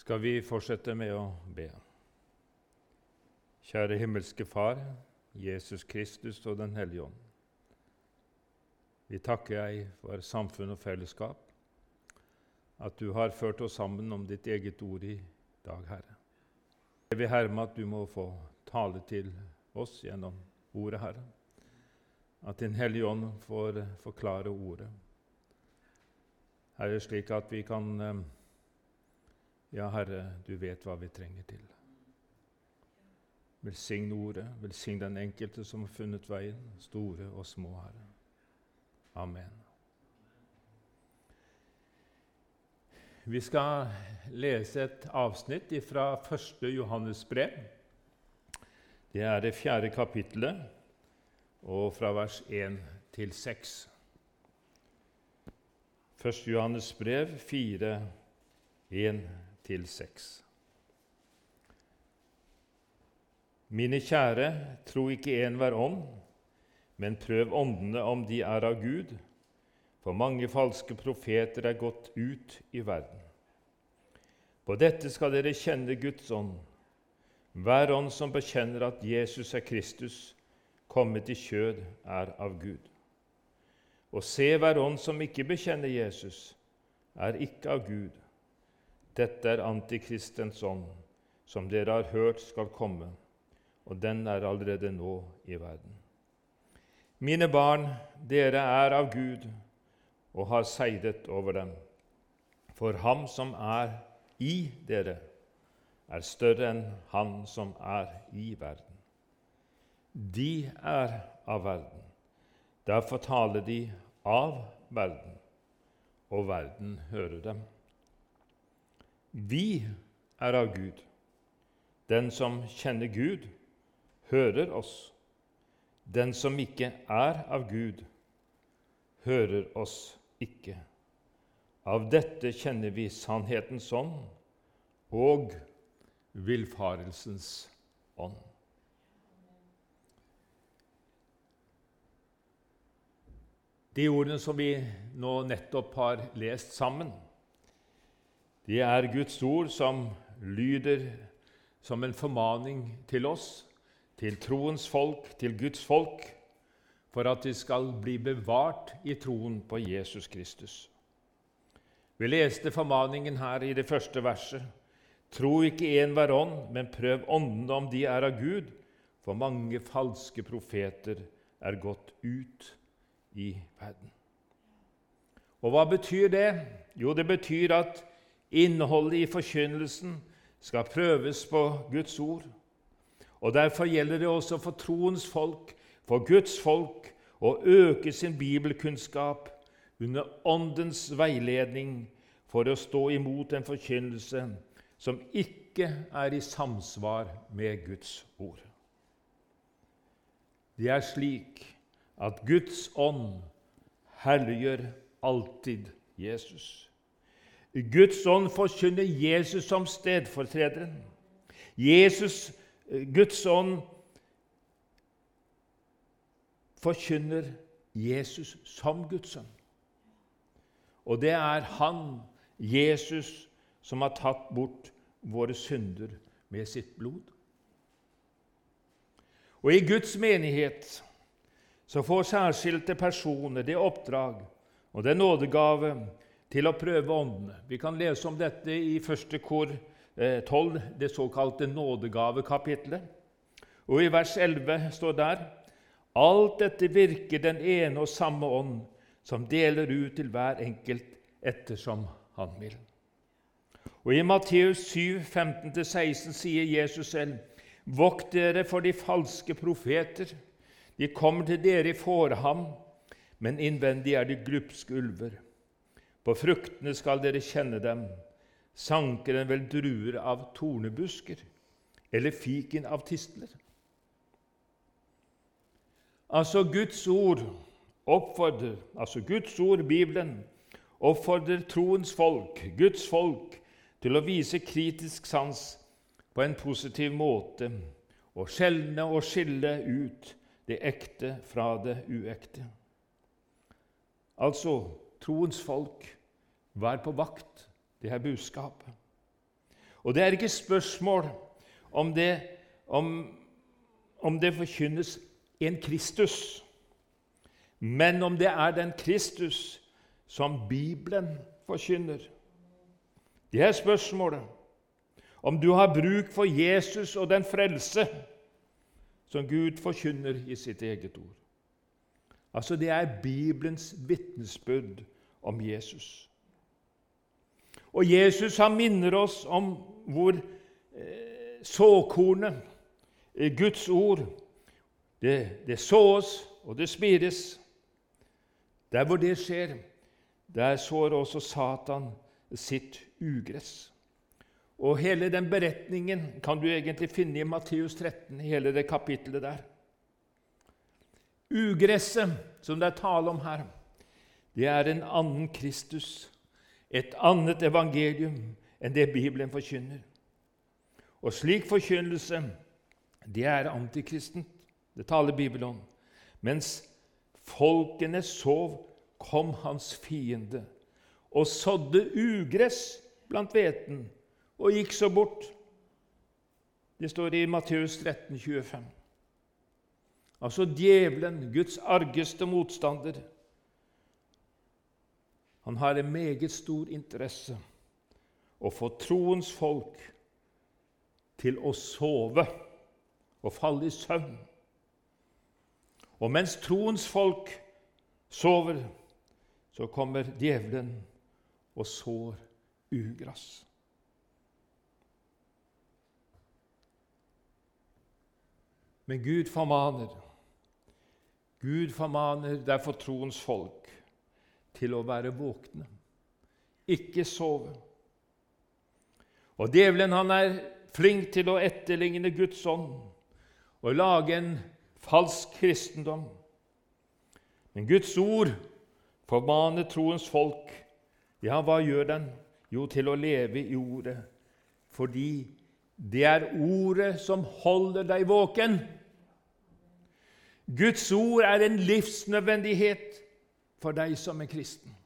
skal vi fortsette med å be. Kjære himmelske Far, Jesus Kristus og Den hellige ånd. Vi takker deg for samfunn og fellesskap, at du har ført oss sammen om ditt eget ord i dag, Herre. Jeg vil herme at du må få tale til oss gjennom ordet, Herre. At Din Hellige Ånd får forklare ordet. Herre, slik at vi kan eh, Ja, Herre, du vet hva vi trenger til. Velsign ordet, velsign den enkelte som har funnet veien, store og små, Herre. Amen. Vi skal lese et avsnitt fra 1. Johannes brev. Det er det fjerde kapittelet, og fra vers 1 til 6. 1. Johannes brev 4, 1-6. Mine kjære, tro ikke enhver ånd, men prøv åndene om de er av Gud, for mange falske profeter er gått ut i verden. På dette skal dere kjenne Guds ånd. Hver ånd som bekjenner at Jesus er Kristus, kommet i kjød, er av Gud. Og se, hver ånd som ikke bekjenner Jesus, er ikke av Gud. Dette er antikristens ånd, som dere har hørt skal komme og den er allerede nå i verden. Mine barn, dere er av Gud og har seiret over dem. For ham som er i dere, er større enn han som er i verden. De er av verden. Derfor taler de av verden, og verden hører dem. Vi er av Gud. Den som kjenner Gud, hører oss. Den som ikke er av Gud, hører oss ikke. Av dette kjenner vi sannhetens ånd og villfarelsens ånd. De ordene som vi nå nettopp har lest sammen, de er Guds ord som lyder som en formaning til oss til troens folk, til Guds folk, for at de skal bli bevart i troen på Jesus Kristus. Vi leste formaningen her i det første verset. Tro ikke enhver ånd, men prøv åndene om de er av Gud, for mange falske profeter er gått ut i verden. Og hva betyr det? Jo, det betyr at innholdet i forkynnelsen skal prøves på Guds ord. Og Derfor gjelder det også for troens folk, for Guds folk, å øke sin bibelkunnskap under Åndens veiledning for å stå imot en forkynnelse som ikke er i samsvar med Guds ord. Det er slik at Guds ånd herliggjør alltid Jesus. Guds ånd forkynner Jesus som stedfortrederen. Jesus Guds ånd forkynner Jesus som Guds sønn. Og det er han, Jesus, som har tatt bort våre synder med sitt blod. Og i Guds menighet så får særskilte personer det oppdrag og den nådegave til å prøve åndene. Vi kan lese om dette i første kor 12, eh, det såkalte nådegavekapitlet. Og i vers 11 står der Alt dette virker den ene og samme ånd, som deler ut til hver enkelt ettersom han vil. Og I Matteus 7, 15-16 sier Jesus selv.: Vokt dere for de falske profeter. De kommer til dere i fåreham, men innvendig er de glupske ulver. På fruktene skal dere kjenne dem sanker en vel druer av tornebusker eller fiken av tistler? Altså Guds ord oppfordrer, altså Guds ord, Bibelen, oppfordrer troens folk, Guds folk, til å vise kritisk sans på en positiv måte og skjelne og skille ut det ekte fra det uekte. Altså troens folk, vær på vakt det er budskapet. Og det er ikke spørsmål om det, om, om det forkynnes en Kristus, men om det er den Kristus som Bibelen forkynner. Det er spørsmålet. Om du har bruk for Jesus og den frelse som Gud forkynner i sitt eget ord. Altså, Det er Bibelens vitnesbyrd om Jesus. Og Jesus han minner oss om hvor eh, såkornet, eh, Guds ord, det, det sås og det spires. Der hvor det skjer, der sår også Satan sitt ugress. Og Hele den beretningen kan du egentlig finne i Matteus 13, hele det kapittelet der. Ugresset som det er tale om her, det er en annen Kristus, et annet evangelium enn det Bibelen forkynner. Og slik forkynnelse, det er antikristent. Det taler Bibelen om. Mens folkene sov, kom hans fiende og sådde ugress blant hveten og gikk så bort. Det står i Matteus 13, 25. Altså djevelen, Guds argeste motstander. Han har en meget stor interesse å få troens folk til å sove og falle i søvn. Og mens troens folk sover, så kommer djevelen og sår ugress. Men Gud formaner. Gud formaner derfor troens folk til å være våkne, ikke sove. Og Djevelen han er flink til å etterligne Guds ånd og lage en falsk kristendom. Men Guds ord formaner troens folk. Ja, hva gjør den? Jo, til å leve i ordet. Fordi det er ordet som holder deg våken. Guds ord er en livsnødvendighet for deg som er kristen.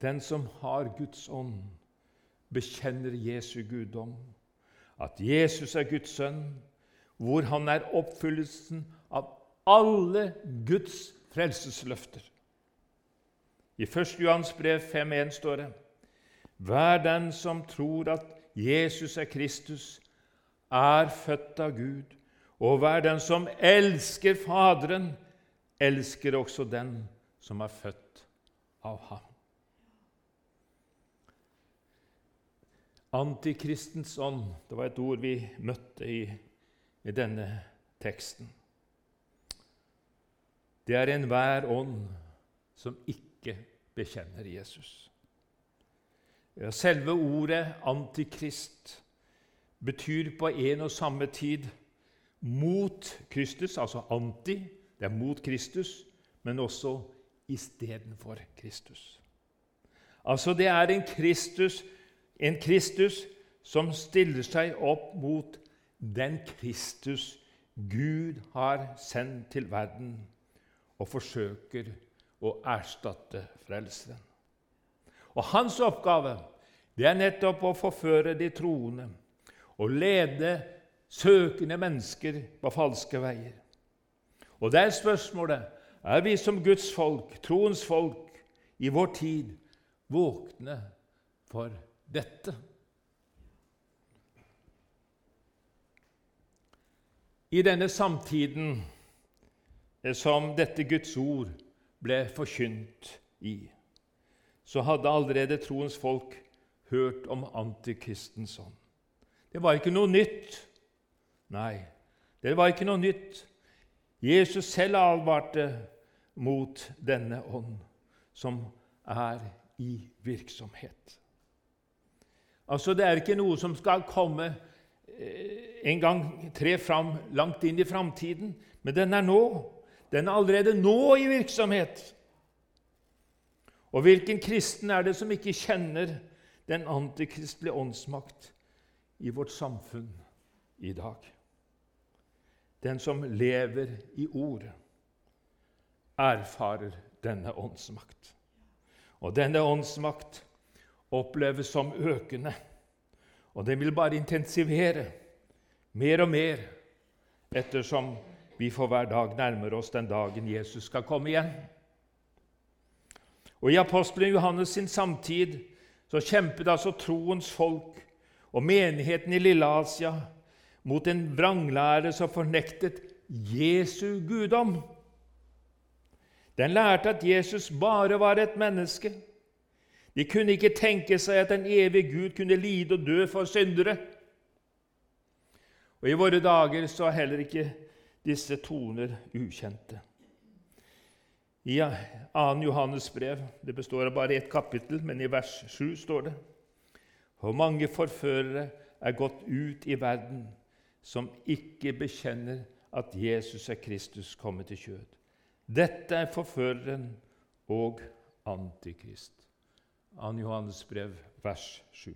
Den som har Guds ånd, bekjenner Jesu guddom, at Jesus er Guds sønn, hvor han er oppfyllelsen av alle Guds frelsesløfter. I 1. Johans brev 5.1 står det:" Hver den som tror at Jesus er Kristus, er født av Gud, og hver den som elsker Faderen, elsker også den som er født av ham. Antikristens ånd det var et ord vi møtte i, i denne teksten. Det er enhver ånd som ikke bekjenner Jesus. Selve ordet 'antikrist' betyr på en og samme tid mot Kristus, altså anti, det er mot Kristus, men også istedenfor Kristus. Altså det er en Kristus, en Kristus som stiller seg opp mot den Kristus Gud har sendt til verden og forsøker å erstatte Frelseren. Og Hans oppgave det er nettopp å forføre de troende og lede søkende mennesker på falske veier. Og det er spørsmålet er vi som Guds folk, troens folk, i vår tid våkne for dette. I denne samtiden eh, som dette Guds ord ble forkynt i, så hadde allerede troens folk hørt om antikristens ånd. Det var ikke noe nytt. Nei, det var ikke noe nytt. Jesus selv advarte mot denne ånd som er i virksomhet. Altså, Det er ikke noe som skal komme eh, en gang tre fram langt inn i framtiden, men den er nå. Den er allerede nå i virksomhet. Og hvilken kristen er det som ikke kjenner den antikristelige åndsmakt i vårt samfunn i dag? Den som lever i ordet, erfarer denne åndsmakt. Og denne åndsmakt oppleves som økende Og den vil bare intensivere mer og mer ettersom vi for hver dag nærmer oss den dagen Jesus skal komme igjen. Og I apostelen Johannes sin samtid så kjempet altså troens folk og menigheten i Lille-Asia mot en vranglære som fornektet Jesu guddom. Den lærte at Jesus bare var et menneske. De kunne ikke tenke seg at en evig Gud kunne lide og dø for syndere. Og I våre dager så er heller ikke disse toner ukjente. I 2. Johannes brev det består av bare ett kapittel, men i vers 7 står det For mange forførere er gått ut i verden som ikke bekjenner at Jesus er Kristus kommet til kjød. Dette er forføreren og Antikrist. Ann Johannes brev, vers 7.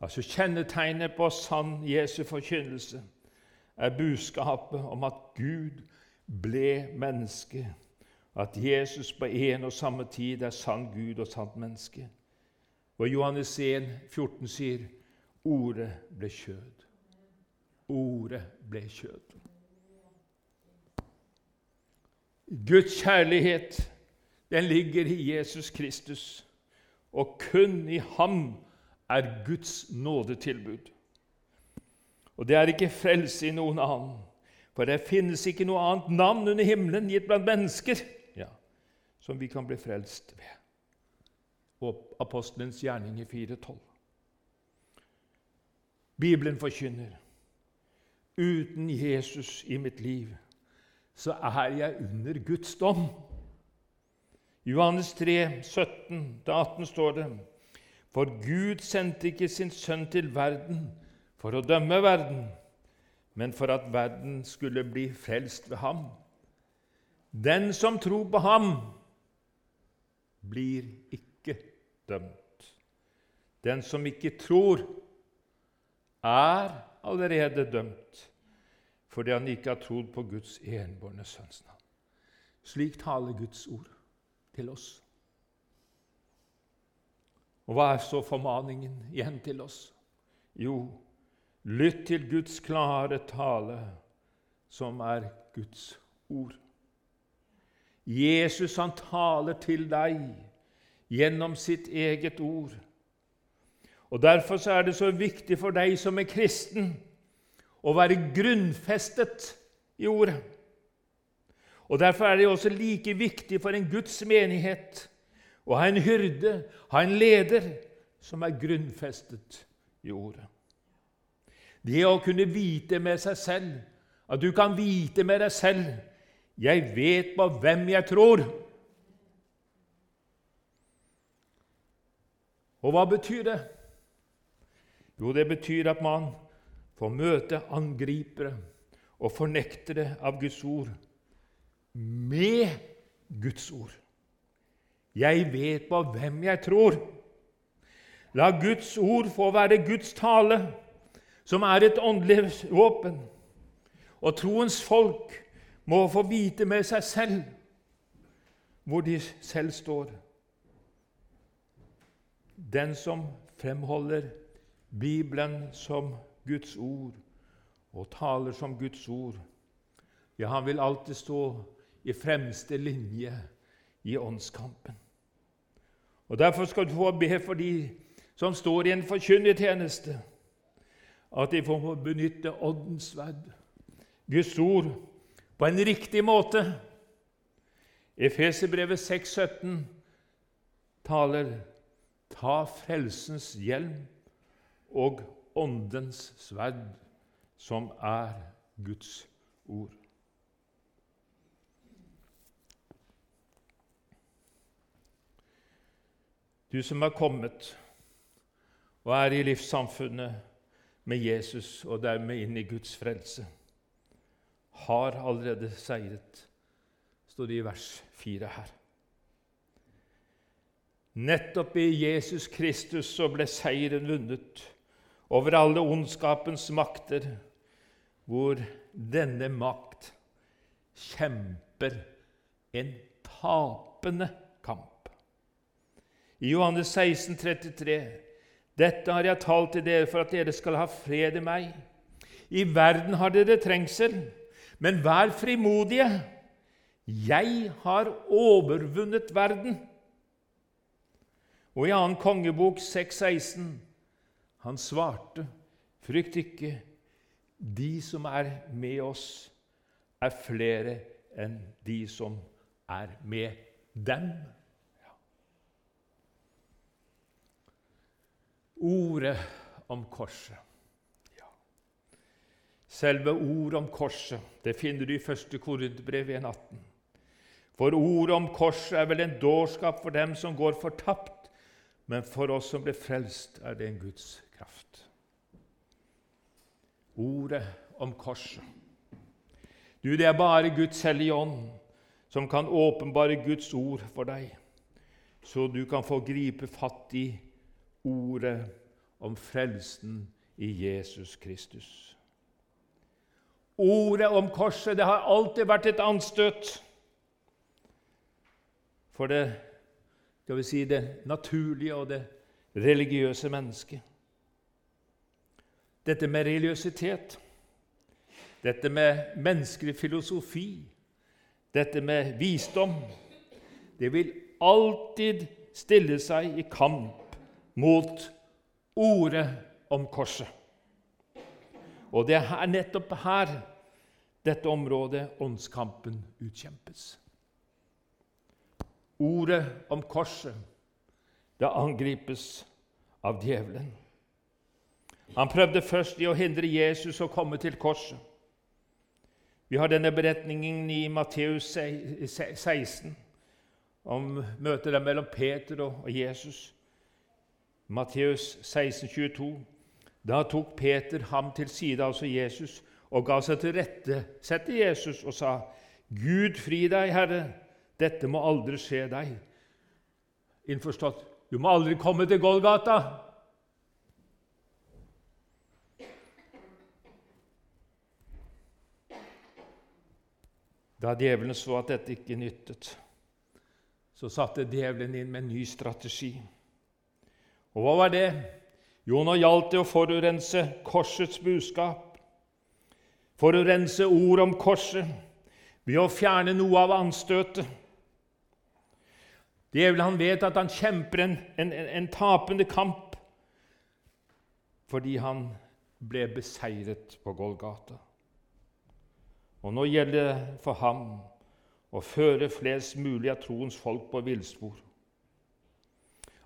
Altså Kjennetegnet på sann Jesu forkynnelse er budskapet om at Gud ble menneske, at Jesus på en og samme tid er sann Gud og sant menneske. Og Johannes 1, 14 sier Ordet ble kjød. Ordet ble kjød. Guds kjærlighet den ligger i Jesus Kristus, og kun i ham er Guds nådetilbud. Og det er ikke frelse i noen annen, for det finnes ikke noe annet navn under himmelen gitt blant mennesker ja, som vi kan bli frelst ved. Og apostelens gjerning i 4.12. Bibelen forkynner uten Jesus i mitt liv så er jeg under Guds dom. I Johannes 3, 17-18 står det For Gud sendte ikke sin sønn til verden for å dømme verden, men for at verden skulle bli frelst ved ham. Den som tror på ham, blir ikke dømt. Den som ikke tror, er allerede dømt fordi han ikke har trodd på Guds enbårne sønns navn. Slik taler Guds ord til oss. Og hva er så formaningen igjen til oss? Jo, Lytt til Guds klare tale, som er Guds ord. Jesus han taler til deg gjennom sitt eget ord. Og Derfor er det så viktig for deg som er kristen, å være grunnfestet i ordet. Og Derfor er det også like viktig for en Guds menighet å ha en hyrde, ha en leder, som er grunnfestet i ordet. Det å kunne vite med seg selv, at du kan vite med deg selv 'Jeg vet på hvem jeg tror'. Og hva betyr det? Jo, det betyr at man får møte angripere og fornektere av Guds ord med Guds ord. Jeg vet på hvem jeg tror. La Guds ord få være Guds tale som er et åndelig våpen. Og troens folk må få vite med seg selv hvor de selv står. Den som fremholder Bibelen som Guds ord og taler som Guds ord, ja, han vil alltid stå i fremste linje i åndskampen. Og Derfor skal du få be for de som står i en forkynnertjeneste at de får benytte Åndens sverd, Guds ord, på en riktig måte. Efeserbrevet 6,17 taler Ta frelsens hjelm og Åndens sverd, som er Guds ord. Du som er kommet og er i livssamfunnet med Jesus og dermed inn i Guds frelse, har allerede seiret, står det i vers 4 her. Nettopp i Jesus Kristus så ble seieren vunnet over alle ondskapens makter, hvor denne makt kjemper en tapende kamp. I Johannes 16, 33 Dette har jeg talt til dere for at dere skal ha fred i meg. I verden har dere trengsel, men vær frimodige. Jeg har overvunnet verden. Og i 2. kongebok 6,16 han svarte, frykt ikke, de som er med oss, er flere enn de som er med dem. Ja. Ordet om korset. Selve ordet om korset det finner du i 1. Korinterbrev 1,18. For ordet om korset er vel en dårskap for dem som går fortapt, men for oss som ble frelst, er det en Guds kraft. Ordet om korset. Du, det er bare Guds hellige ånd som kan åpenbare Guds ord for deg, så du kan få gripe fatt i ordet om frelsen i Jesus Kristus. Ordet om korset det har alltid vært et anstøt for det, skal vi si, det naturlige og det religiøse mennesket. Dette med religiøsitet, dette med menneskelig filosofi, dette med visdom Det vil alltid stille seg i kamp mot ordet om korset. Og det er nettopp her dette området, åndskampen, utkjempes. Ordet om korset, det angripes av djevelen. Han prøvde først i å hindre Jesus å komme til korset. Vi har denne beretningen i Matteus 16 om møtet mellom Peter og Jesus. Matteus 16, 22. Da tok Peter ham til side, altså Jesus, og ga seg til rette, sette Jesus og sa, 'Gud fri deg, Herre, dette må aldri skje deg.' Innforstått, du må aldri komme til Golgata. Da djevelen så at dette ikke nyttet, så satte djevelen inn med en ny strategi. Og hva var det? Jo, nå gjaldt det å forurense korsets budskap. Forurense ord om korset ved å fjerne noe av anstøtet. Djevelen han vet at han kjemper en, en, en tapende kamp fordi han ble beseiret på Golgata. Og nå gjelder det for ham å føre flest mulig av troens folk på villspor.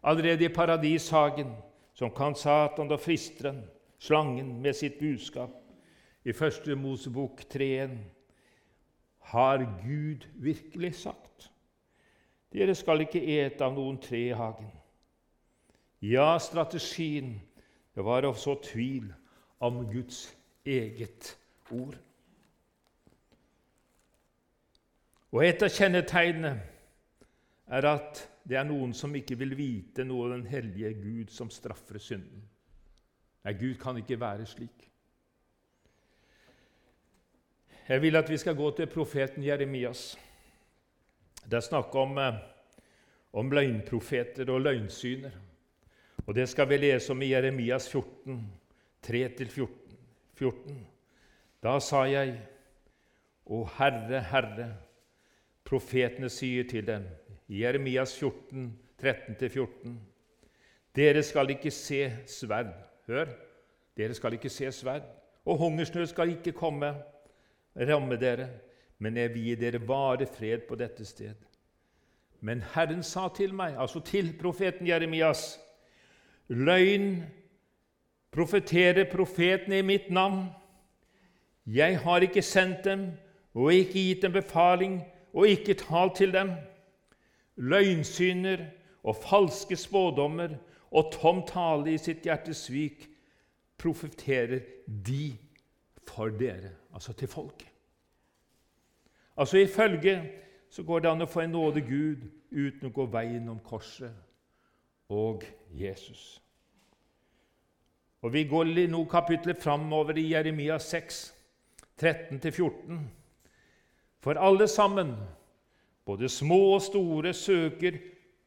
Allerede i paradishagen som kan Satan og fristeren, slangen, med sitt budskap. I første Mosebok 3.1 har Gud virkelig sagt dere skal ikke ete av noen tre i hagen. Ja, strategien det var å så tvil om Guds eget ord. Og et av kjennetegnene er at det er noen som ikke vil vite noe av den hellige Gud som straffer synden. Nei, Gud kan ikke være slik. Jeg vil at vi skal gå til profeten Jeremias. Det er snakk om, eh, om løgnprofeter og løgnsyner. Og Det skal vi lese om i Jeremias 14, 3-14. Da sa jeg, Å Herre, Herre, Profetene sier til dem i Jeremias 14, 13-14.: Dere skal ikke se sverd. Hør! Dere skal ikke se sverd, og hungersnød skal ikke komme, ramme dere, men jeg vil gi dere vare fred på dette sted. Men Herren sa til meg, altså til profeten Jeremias, løgn profeterer profetene i mitt navn. Jeg har ikke sendt dem og ikke gitt dem befaling og ikke tal til dem. Løgnsyner og falske spådommer og tom tale i sitt hjertes svik profeterer de for dere, altså til folket. Altså Ifølge så går det an å få en nåde Gud uten å gå veien om korset og Jesus. Og Vi går nå kapitlet framover i Jeremia 6, 13-14. For alle sammen, både små og store, søker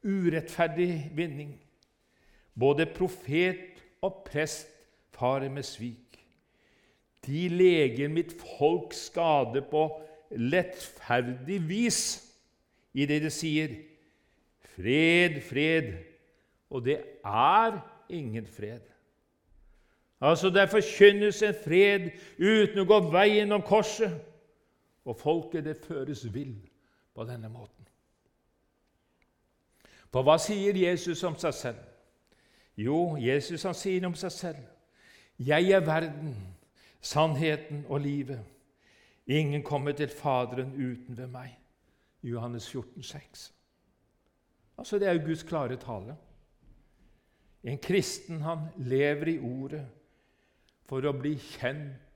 urettferdig vinning. Både profet og prest farer med svik. De leger mitt folk skade på lettferdig vis i det de sier 'fred, fred', og det er ingen fred. Altså, Der forkynnes en fred uten å gå veien om korset, og folket det føres vill på denne måten. For hva sier Jesus om seg selv? Jo, Jesus han sier om seg selv Jeg er verden, sannheten og livet. Ingen kommer til Faderen uten ved meg. Johannes 14, 6. Altså, Det er jo Guds klare tale. En kristen han lever i Ordet for å bli kjent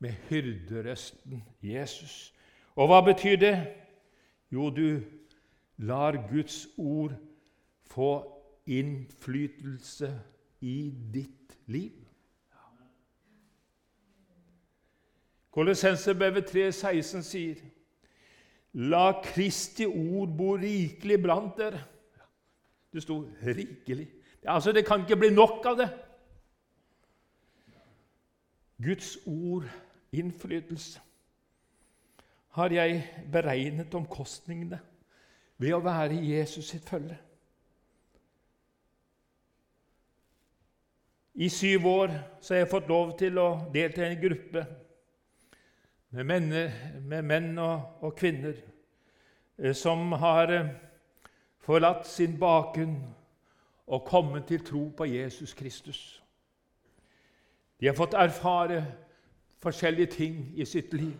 med hyrderøsten Jesus. Og hva betyr det? Jo, du lar Guds ord få innflytelse i ditt liv. Kolossenserbrevet 3,16 sier La Kristi ord bo rikelig blant dere. Det sto 'rikelig'. Altså, Det kan ikke bli nok av det. Guds ord, innflytelse. Har jeg beregnet omkostningene ved å være i Jesus sitt følge? I syv år så har jeg fått lov til å delta i en gruppe med menn, med menn og, og, kvinner eh, som har eh, forlatt sin bakgrunn og kommet til tro på Jesus Kristus. De har fått erfare forskjellige ting i sitt liv.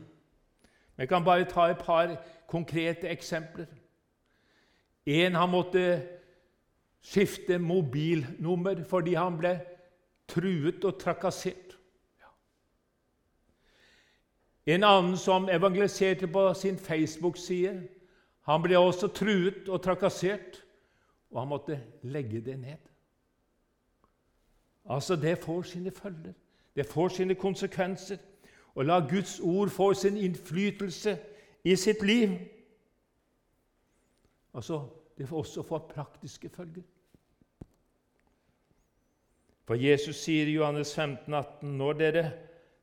Jeg kan bare ta et par konkrete eksempler. En han måtte skifte mobilnummer fordi han ble truet og trakassert. En annen som evangeliserte på sin Facebook-side, han ble også truet og trakassert, og han måtte legge det ned. Altså, Det får sine følger. Det får sine konsekvenser. Og la Guds ord få sin innflytelse i sitt liv. Altså, Det får også få praktiske følger. For Jesus sier i Johannes 15, 18, når, dere,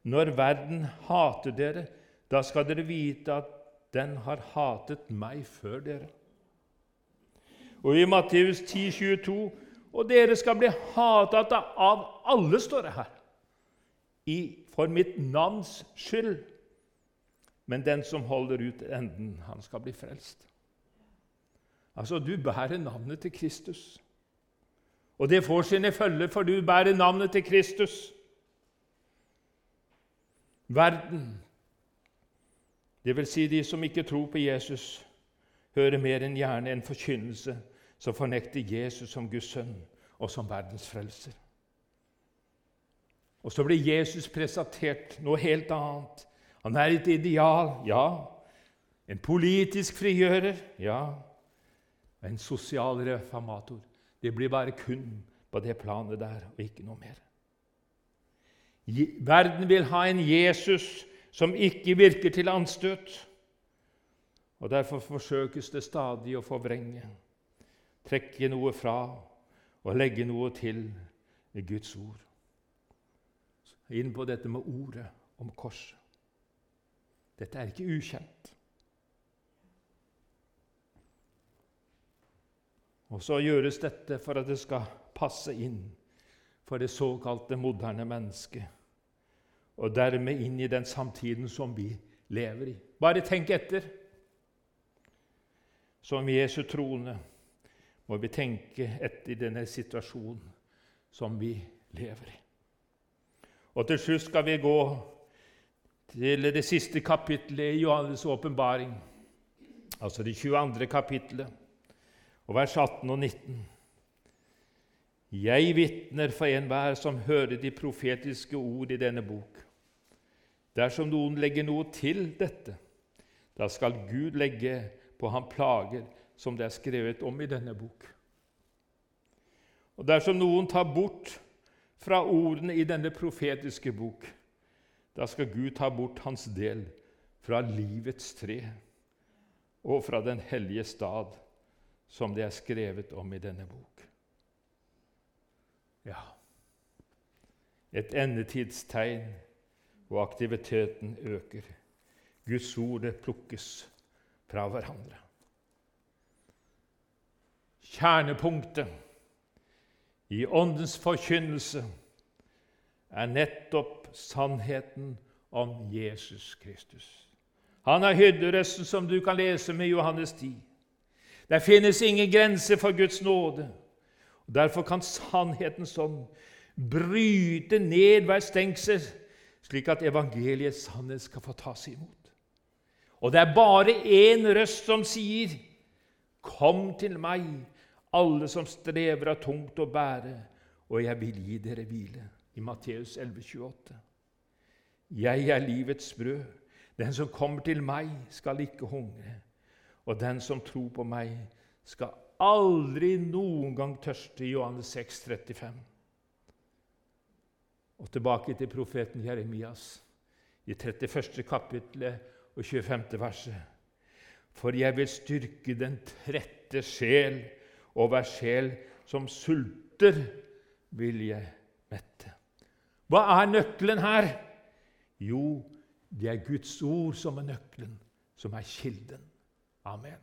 når verden hater dere, da skal dere vite at den har hatet meg før dere. Og i Matteus 10, 22, og dere skal bli hatet av alle, står det her, I, for mitt navns skyld. Men den som holder ut enden, han skal bli frelst. Altså, du bærer navnet til Kristus. Og det får sine følger, for du bærer navnet til Kristus. Verden, dvs. Si de som ikke tror på Jesus, hører mer enn gjerne en forkynnelse som fornekter Jesus som Guds sønn og som verdens frelser. Og så blir Jesus presentert noe helt annet. Han er et ideal, ja. En politisk frigjører, ja. En sosial reformator. Det blir bare kun på det planet der, og ikke noe mer. Verden vil ha en Jesus som ikke virker til anstøt. Og Derfor forsøkes det stadig å forvrenge, trekke noe fra og legge noe til i Guds ord. Inn på dette med ordet om korset. Dette er ikke ukjent. Og så gjøres dette for at det skal passe inn for det såkalte moderne mennesket, og dermed inn i den samtiden som vi lever i. Bare tenk etter. Som Jesu troende må vi tenke etter i denne situasjonen som vi lever i. Og til slutt skal vi gå til det siste kapittelet i Johannes' åpenbaring, altså det 22. kapittelet og vers 18 og 19. Jeg vitner for enhver som hører de profetiske ord i denne bok. Dersom noen legger noe til dette, da skal Gud legge på ham plager som det er skrevet om i denne bok. Og dersom noen tar bort fra ordene i denne profetiske bok, da skal Gud ta bort hans del fra livets tre og fra den hellige stad som det er skrevet om i denne bok. Ja, et endetidstegn, og aktiviteten øker. Guds ord plukkes fra hverandre. Kjernepunktet i Åndens forkynnelse er nettopp sannheten om Jesus Kristus. Han er hyrderøsten som du kan lese med Johannes 10. Det finnes ingen grense for Guds nåde. Og Derfor kan sannheten sånn bryte ned hver stengsel, slik at evangeliets sannhet skal få tas imot. Og det er bare én røst som sier, 'Kom til meg, alle som strever av tungt å bære, og jeg vil gi dere hvile.' I Matteus 11, 28. Jeg er livets brød. Den som kommer til meg, skal ikke hungre. Og den som tror på meg, skal aldri noen gang tørste. Johannes 6, 35. Og tilbake til profeten Jeremias i 31. kapittelet og 25. verset. For jeg vil styrke den trette sjel, og hver sjel som sulter, vil jeg mette. Hva er nøkkelen her? Jo, det er Guds ord som er nøkkelen, som er kilden. Amen.